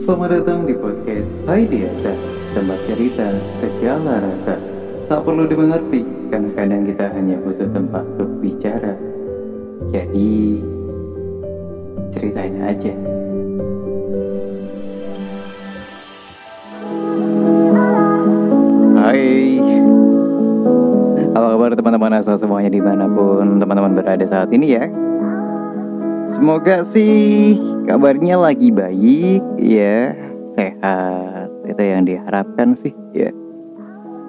Selamat datang di podcast Hai Diasa Tempat cerita segala rasa. Tak perlu dimengerti Karena kadang kita hanya butuh tempat untuk bicara. Jadi Ceritain aja. Hai. Apa kabar teman-teman asal semuanya di mana pun teman-teman berada saat ini ya Semoga sih kabarnya lagi baik ya, sehat. Itu yang diharapkan sih ya.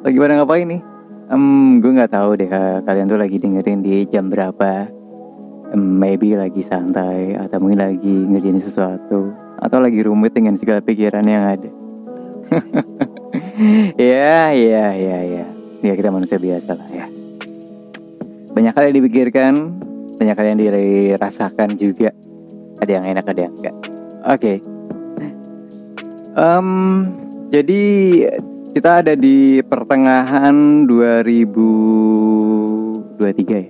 Lagi pada ngapain nih? Um, gue nggak tahu deh kalian tuh lagi dengerin di jam berapa. Um, maybe lagi santai atau mungkin lagi ngerjain sesuatu atau lagi rumit dengan segala pikiran yang ada. ya, ya, ya, ya. Ya kita manusia biasa lah ya. Banyak kali dipikirkan, banyak yang dirasakan juga. Ada yang enak ada yang enggak. Oke. Okay. um, jadi kita ada di pertengahan 2023 ya?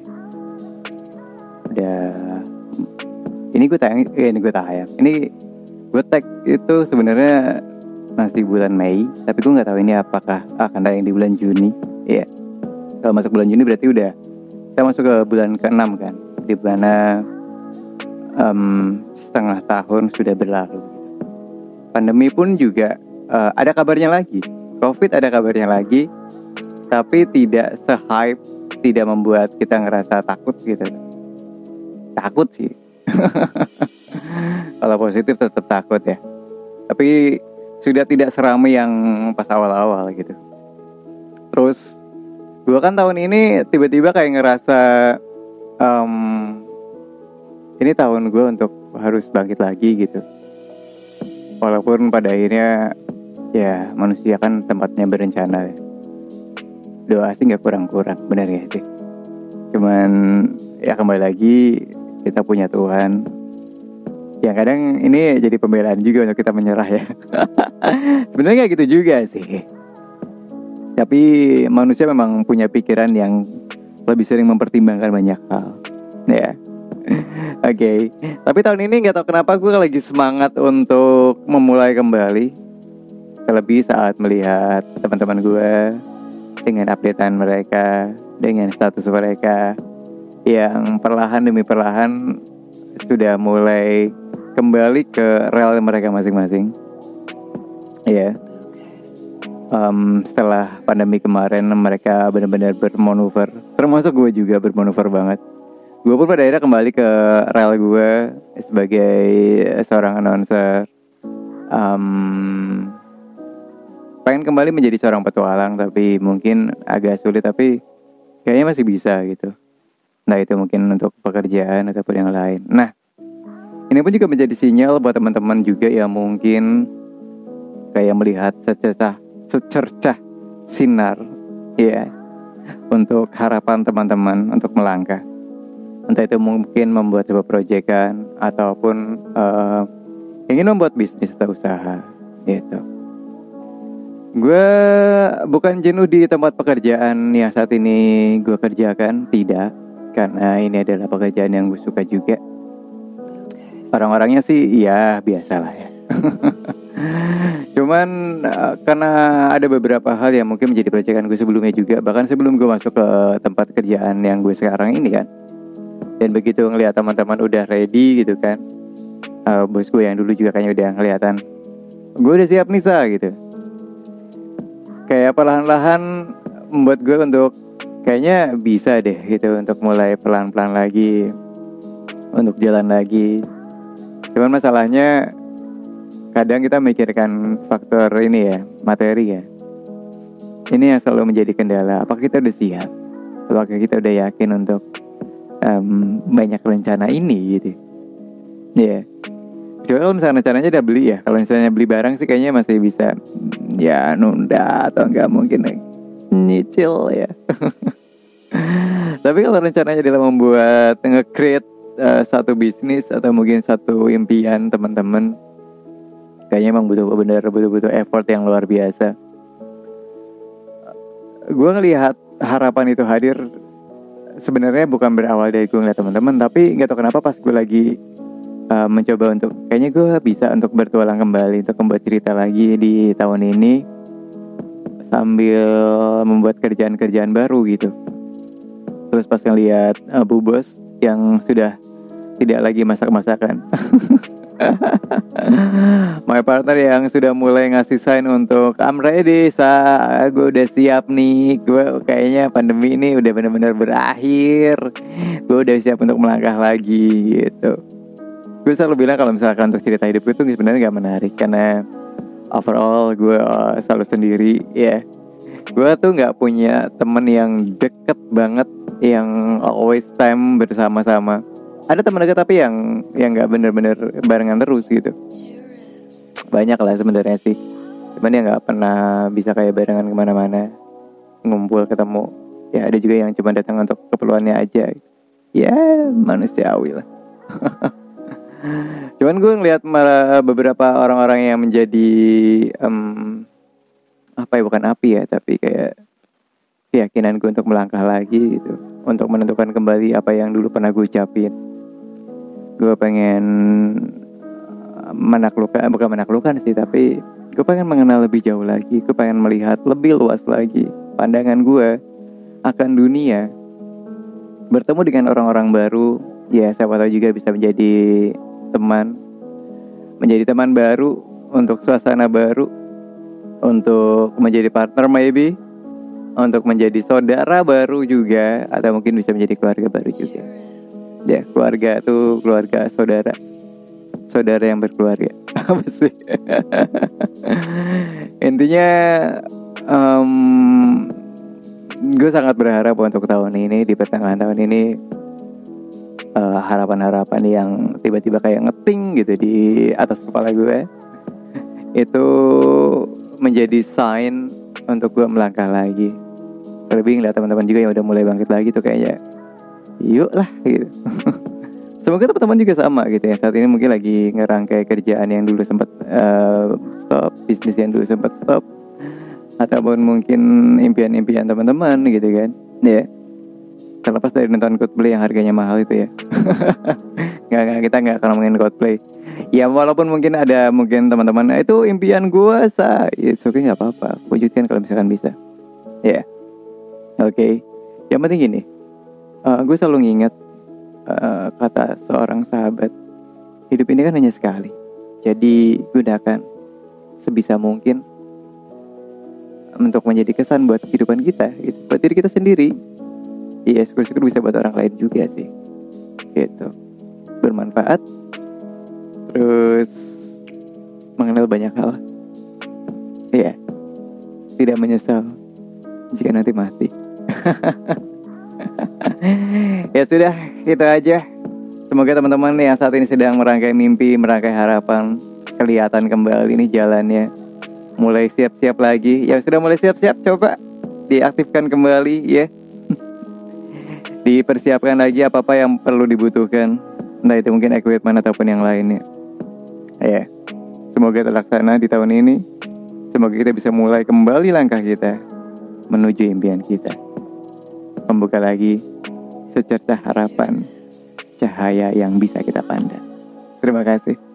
Udah ini gue tayang eh, ini gue tayang. Ini gue tag itu sebenarnya masih bulan Mei tapi gue nggak tahu ini apakah akan tayang di bulan Juni. Ya yeah. kalau masuk bulan Juni berarti udah kita masuk ke bulan ke-6 kan di mana um, setengah tahun sudah berlalu. Pandemi pun juga uh, ada kabarnya lagi. Covid ada kabarnya lagi, tapi tidak se-hype, tidak membuat kita ngerasa takut gitu. Takut sih. Kalau positif tetap takut ya. Tapi sudah tidak seramai yang pas awal-awal gitu. Terus gue kan tahun ini tiba-tiba kayak ngerasa um, ini tahun gue untuk harus bangkit lagi gitu. Walaupun pada akhirnya ya manusia kan tempatnya berencana. Doa sih nggak kurang-kurang benar ya sih? Cuman ya kembali lagi kita punya Tuhan. Ya kadang ini jadi pembelaan juga untuk kita menyerah ya. Sebenarnya gitu juga sih. Tapi manusia memang punya pikiran yang lebih sering mempertimbangkan banyak hal ya oke okay. tapi tahun ini nggak tahu kenapa gue lagi semangat untuk memulai kembali terlebih saat melihat teman-teman gue dengan updatean mereka dengan status mereka yang perlahan demi perlahan sudah mulai kembali ke rel mereka masing-masing ya yeah. Um, setelah pandemi kemarin mereka benar-benar bermanuver. Termasuk gue juga bermanuver banget. Gue pun pada akhirnya kembali ke rel gue sebagai seorang announcer. Um, pengen kembali menjadi seorang petualang tapi mungkin agak sulit tapi kayaknya masih bisa gitu. Nah itu mungkin untuk pekerjaan ataupun yang lain. Nah ini pun juga menjadi sinyal buat teman-teman juga yang mungkin kayak melihat secercah secercah sinar ya yeah, untuk harapan teman-teman untuk melangkah. Entah itu mungkin membuat sebuah proyekan ataupun uh, ingin membuat bisnis atau usaha gitu. Gue bukan jenuh di tempat pekerjaan yang saat ini gue kerjakan, tidak. Karena ini adalah pekerjaan yang gue suka juga. Orang-orangnya sih ya biasalah ya. Cuman uh, karena ada beberapa hal yang mungkin menjadi proyekan gue sebelumnya juga. Bahkan sebelum gue masuk ke tempat kerjaan yang gue sekarang ini kan. Dan begitu ngeliat teman-teman udah ready gitu kan. Uh, Bos gue yang dulu juga kayaknya udah ngeliatan Gue udah siap nih sa gitu. Kayak perlahan-lahan membuat gue untuk Kayaknya bisa deh gitu untuk mulai pelan-pelan lagi Untuk jalan lagi. Cuman masalahnya kadang kita mikirkan faktor ini ya materi ya. Ini yang selalu menjadi kendala. Apakah kita udah siap? Apakah kita udah yakin untuk um, banyak rencana ini gitu? Ya yeah. Coba kalau misalnya rencananya udah beli ya. Kalau misalnya beli barang sih kayaknya masih bisa Ya nunda atau enggak mungkin nyicil ya. Tapi kalau rencananya adalah membuat nge-create uh, satu bisnis Atau mungkin satu impian teman-teman kayaknya emang butuh bener butuh-butuh effort yang luar biasa. Gue ngelihat harapan itu hadir sebenarnya bukan berawal dari gue ngeliat teman-teman tapi nggak tahu kenapa pas gue lagi uh, mencoba untuk kayaknya gue bisa untuk bertualang kembali untuk membuat cerita lagi di tahun ini sambil membuat kerjaan-kerjaan baru gitu. Terus pas ngeliat uh, bu bos yang sudah tidak lagi masak-masakan My partner yang sudah mulai ngasih sign untuk I'm ready, sa gue udah siap nih. Gue kayaknya pandemi ini udah benar-benar berakhir. Gue udah siap untuk melangkah lagi gitu. Gue selalu bilang kalau misalkan untuk cerita hidup itu sebenarnya gak menarik karena overall gue uh, selalu sendiri ya. Yeah. Gue tuh nggak punya temen yang deket banget yang always time bersama-sama ada teman dekat tapi yang yang nggak bener-bener barengan terus gitu. Banyak lah sebenarnya sih. Cuman ya nggak pernah bisa kayak barengan ke mana-mana. Ngumpul ketemu. Ya ada juga yang cuma datang untuk keperluannya aja. Ya manusiawi lah. Cuman gue ngeliat beberapa orang-orang yang menjadi um, apa ya bukan api ya tapi kayak keyakinan gue untuk melangkah lagi gitu. Untuk menentukan kembali apa yang dulu pernah gue ucapin gue pengen eh, menaklukkan bukan menaklukkan sih tapi gue pengen mengenal lebih jauh lagi. Gue pengen melihat lebih luas lagi pandangan gue akan dunia. Bertemu dengan orang-orang baru. Ya siapa tahu juga bisa menjadi teman. Menjadi teman baru untuk suasana baru. Untuk menjadi partner maybe. Untuk menjadi saudara baru juga. Atau mungkin bisa menjadi keluarga baru juga ya keluarga tuh keluarga saudara. Saudara yang berkeluarga. Apa sih? Intinya um, gue sangat berharap untuk tahun ini di pertengahan tahun ini harapan harapan-harapan yang tiba-tiba kayak ngeting gitu di atas kepala gue itu menjadi sign untuk gue melangkah lagi. Terlebih ngeliat teman-teman juga yang udah mulai bangkit lagi tuh kayaknya yuk lah gitu. Semoga teman-teman juga sama gitu ya. Saat ini mungkin lagi ngerangkai kerjaan yang dulu sempat uh, stop bisnis yang dulu sempat stop ataupun mungkin impian-impian teman-teman gitu kan. Ya. Yeah. terlepas dari nonton Coldplay yang harganya mahal itu ya. Nggak, nggak kita nggak akan ngomongin Coldplay. Ya walaupun mungkin ada mungkin teman-teman itu impian gue sa. Ya oke nggak apa-apa. Wujudkan kalau misalkan bisa. Ya. Yeah. oke. Okay. yang penting gini uh, gue selalu nginget uh, kata seorang sahabat hidup ini kan hanya sekali jadi gunakan sebisa mungkin untuk menjadi kesan buat kehidupan kita gitu. buat diri kita sendiri. Iya syukur-syukur bisa buat orang lain juga sih gitu. Bermanfaat. Terus mengenal banyak hal. Iya tidak menyesal jika nanti mati ya sudah, itu aja. Semoga teman-teman yang saat ini sedang merangkai mimpi, merangkai harapan, kelihatan kembali ini jalannya. Mulai siap-siap lagi. Yang sudah mulai siap-siap, coba diaktifkan kembali ya. Dipersiapkan lagi apa-apa yang perlu dibutuhkan. Entah itu mungkin equipment ataupun yang lainnya. Ya, semoga terlaksana di tahun ini. Semoga kita bisa mulai kembali langkah kita menuju impian kita. Membuka lagi secercah harapan cahaya yang bisa kita pandang. Terima kasih.